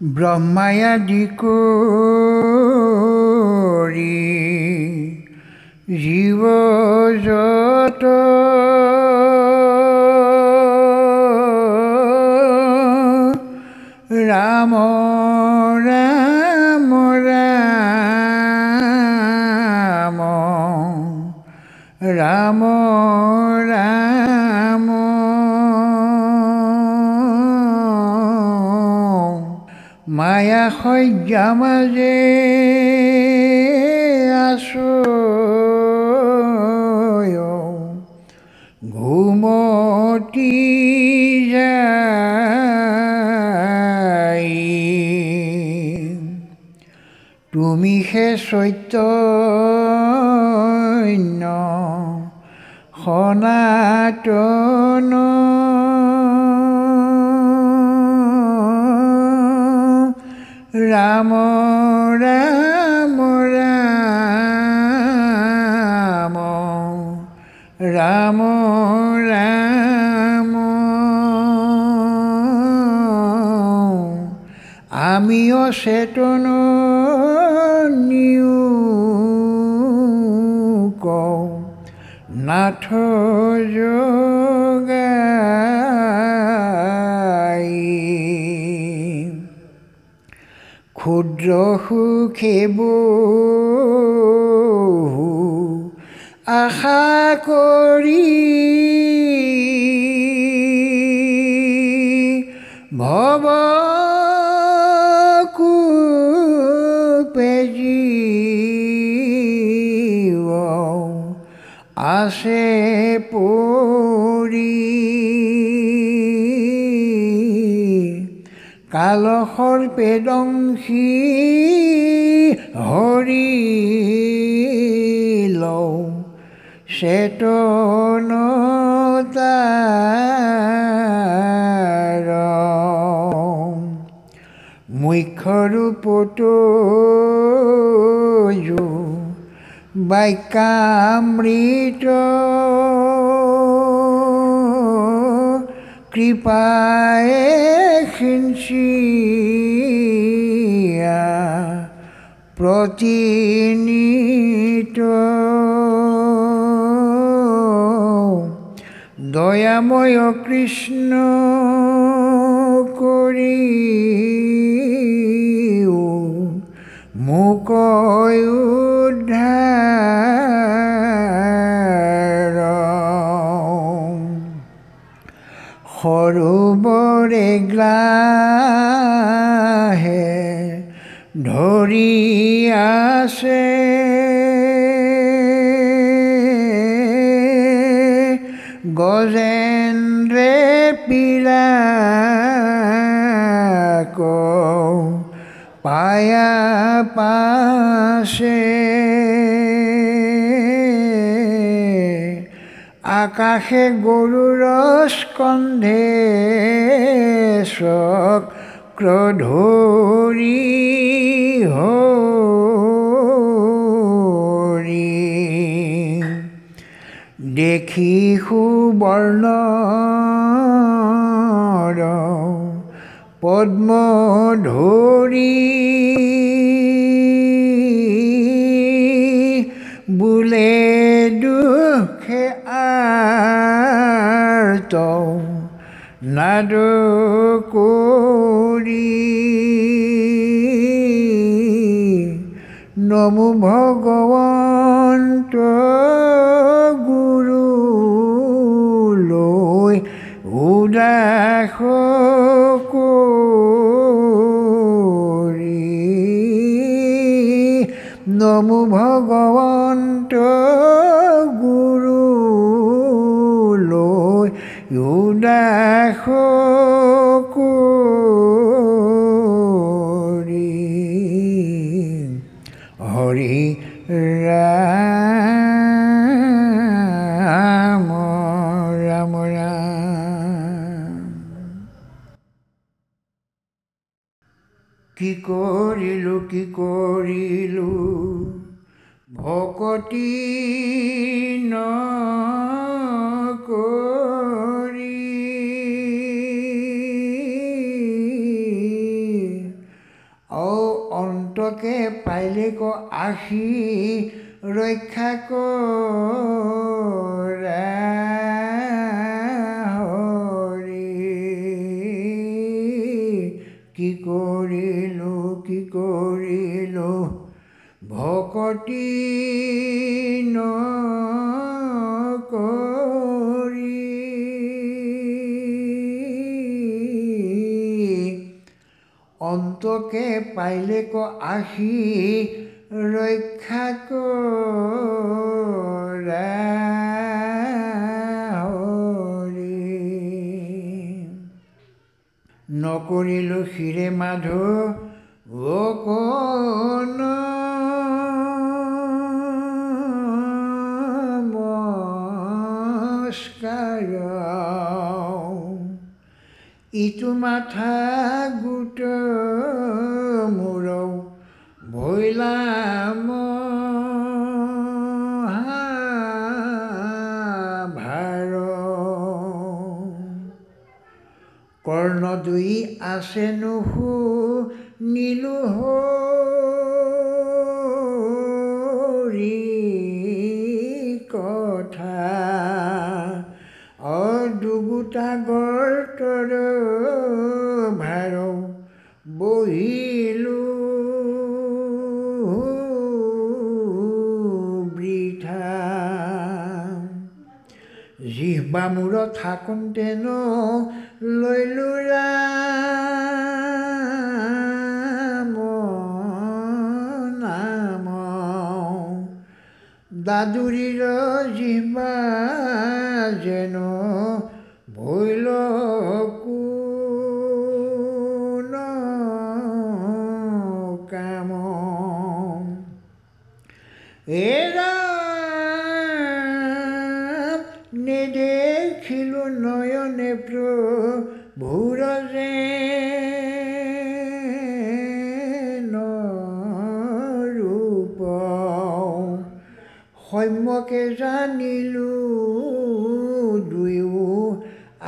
ব্ৰহ্মায়াদি কৰি জীৱ যত ৰাম ৰাম ৰাম ৰাম ৰাম মায়া শয্যা মাজে আছো ঘুমতি যাই। তুমি সে চৈতন্য সনাতন ৰাম ৰাম ৰাম ৰাম ৰাম আমি অচেতন নিউ নাথ যোগাই। ক্ষুদ্ৰ সুখেব আশা কৰি ভৱ কুপেজীৱ আছে পৰি কালসৰ পেদংশী হৰি লওঁ। চেতনতাৰ মুখ্য ৰূপতো বাক্যামৃত কৃপায়ে সিঞ্চিয়া প্ৰতিনিত। দয়াময় কৃষ্ণ কৰি মোক উদ্ধাৰ সৰোবৰে গ্লাহে ধৰি আছে। গজেন্দ্ৰে পিলাক পায়া পাছে আকাশে গৰুৰ স্কন্ধে চক্ৰধৰি হৰি। দেখি সুবৰ্ণ পদ্ম ধৰি নমো ভগৱন্ত গুৰু লৈ উদাস কৰি হৰি ৰাম ৰাম ৰাম কি কৰিলো কি কৰিলো ভকতি নকৰি ঔ অন্তকে পাইলে ক আশী ৰক্ষা কৰা। ভকতি নকৰি অন্তকে পাইলে ক আহি ৰক্ষা কৰা নকৰিলো শিৰে মাধু অকণ ইটো মাথা গোট মূৰৌ ভৈলাম কৰ্ণ দুই আছে নুহু নীলু মূৰত থাকোঁতে ন লৈলো ৰাম নাম দাদুৰীৰ জিহ্বা যেন যে ৰূপ সম্যকে জানিলো দুয়ো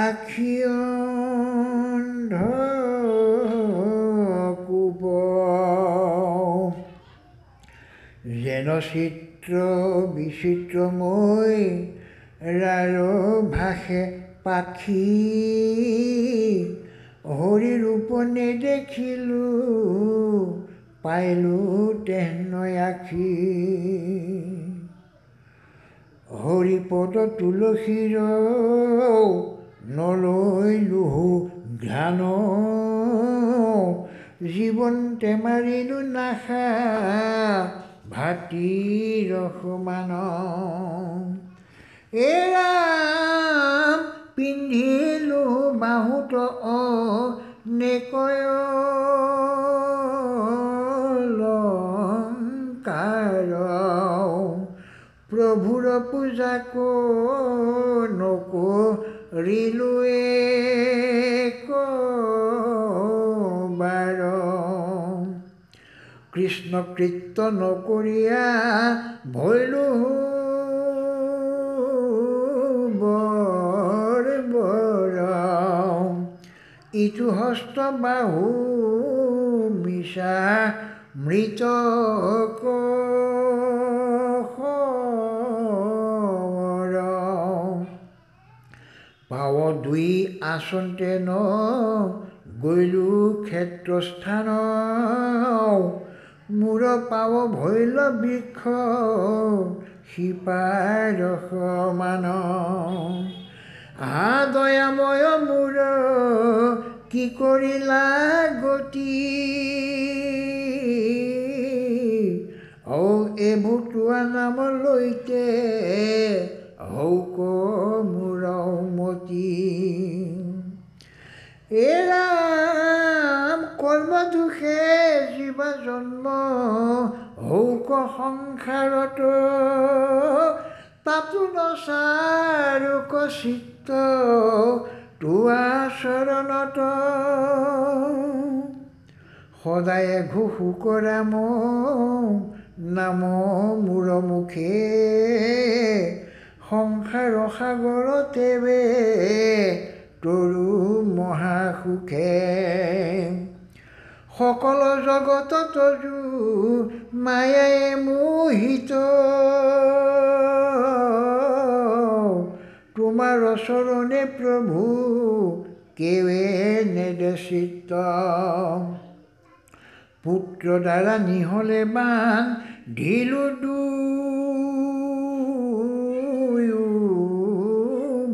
আখি অন্ধ কোপ যেন চিত্ৰ বিচিত্ৰময় ৰাৰ ভাষে পাখি হৰি ৰূপ নেদেখিলো পাইলো তেহনৈ আখি। হৰিপদ তুলসীৰ নলৈলোহু ঘ্ৰাণ। জীৱন টেমাৰিলো নাখা ভাতি ৰসমান। এৰাম বাহুত অ নেকয় অলংকাৰ প্ৰভুৰ পূজা নকৰিলো বাৰ। কৃষ্ণ কৃত্য নকৰিয়া ভৈলো ইটো হস্ত বাহু মিছা মৃত পাৱ দুই আচন্তে ন গৈলো ক্ষেত্ৰস্থান মূৰ পাৱ ভৈল বৃক্ষ শিপাৰ সমান আ দয়াময় মূৰ কি কৰিলা গতি? ঔ এই ভতুৱা নাম লৈতে হৌক মোৰ মতি এৰাম কৰ্ম দুখে জীৱ জন্ম হৌক সংসাৰত তাতো নচাৰুক তোৱা চৰণত সদায়ে ঘোষো কৰা নাম মূৰ মুখে। সংসাৰ সাগৰতে বে তৰু মহাসুখে সকল জগত তজু মায়ায়ে মোহিত। তোমাৰ চৰণে প্ৰভু কেৱে নেদেশিত পুত্ৰ দ্বাৰা নিহলে বান ঢিলো দুয়ো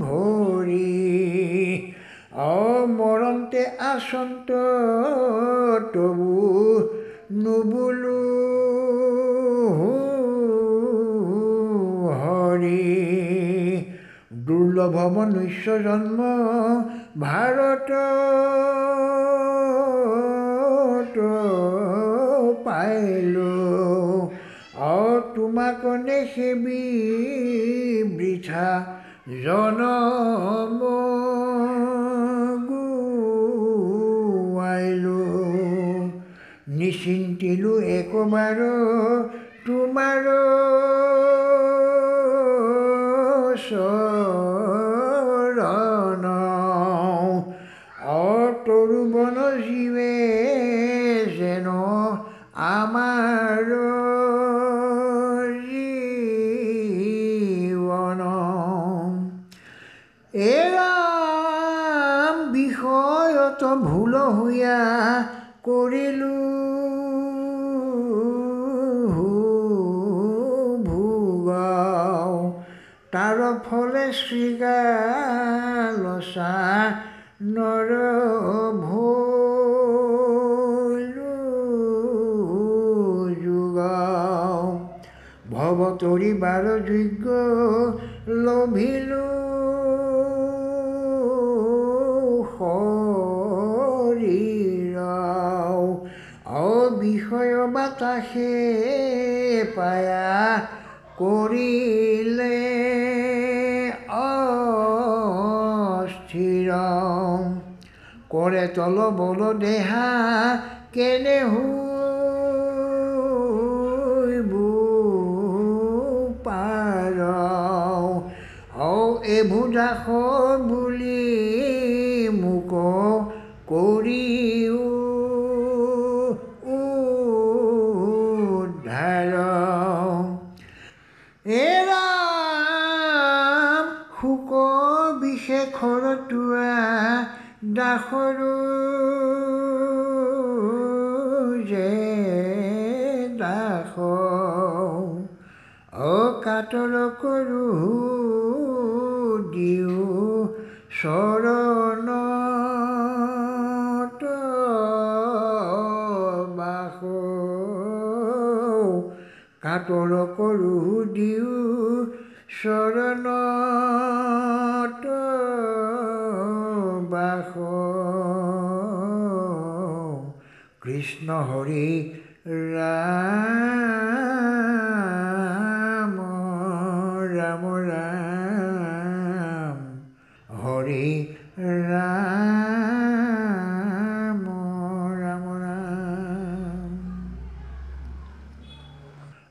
ভৰি অমৰন্তে আচন্ত তবু নুবুলো দুৰ্লভ মনুষ্য জন্ম ভাৰত পাইলো। অ তোমাক নেসেবি বৃথা জনম গুৱাইলো নিচিন্তিলো একবাৰ তোমাৰ চৰণ অতৰুবন জীৱে যেন আমাৰ জীৱন এৰাম বিষয়ত ভুল হৈয়া কৰিলোঁ তাৰ ফলে শ্ৰীগালচা নৰ ভৈলো যোগাও ভৱ তৰিবাৰ যোগ্য লভিলো শৰীৰাও অবিষয় বাতাসে পায়া কৰিলে কৰে তল বল দেহা কেনে পাৰ ঔ এইবোৰ বুলি দাসৰো যে দাস অকাতৰ কৰোঁ দিওঁ চৰণত বাস। কাতৰ কৰোঁ দিওঁ চৰণত কৃষ্ণ হৰি ৰাম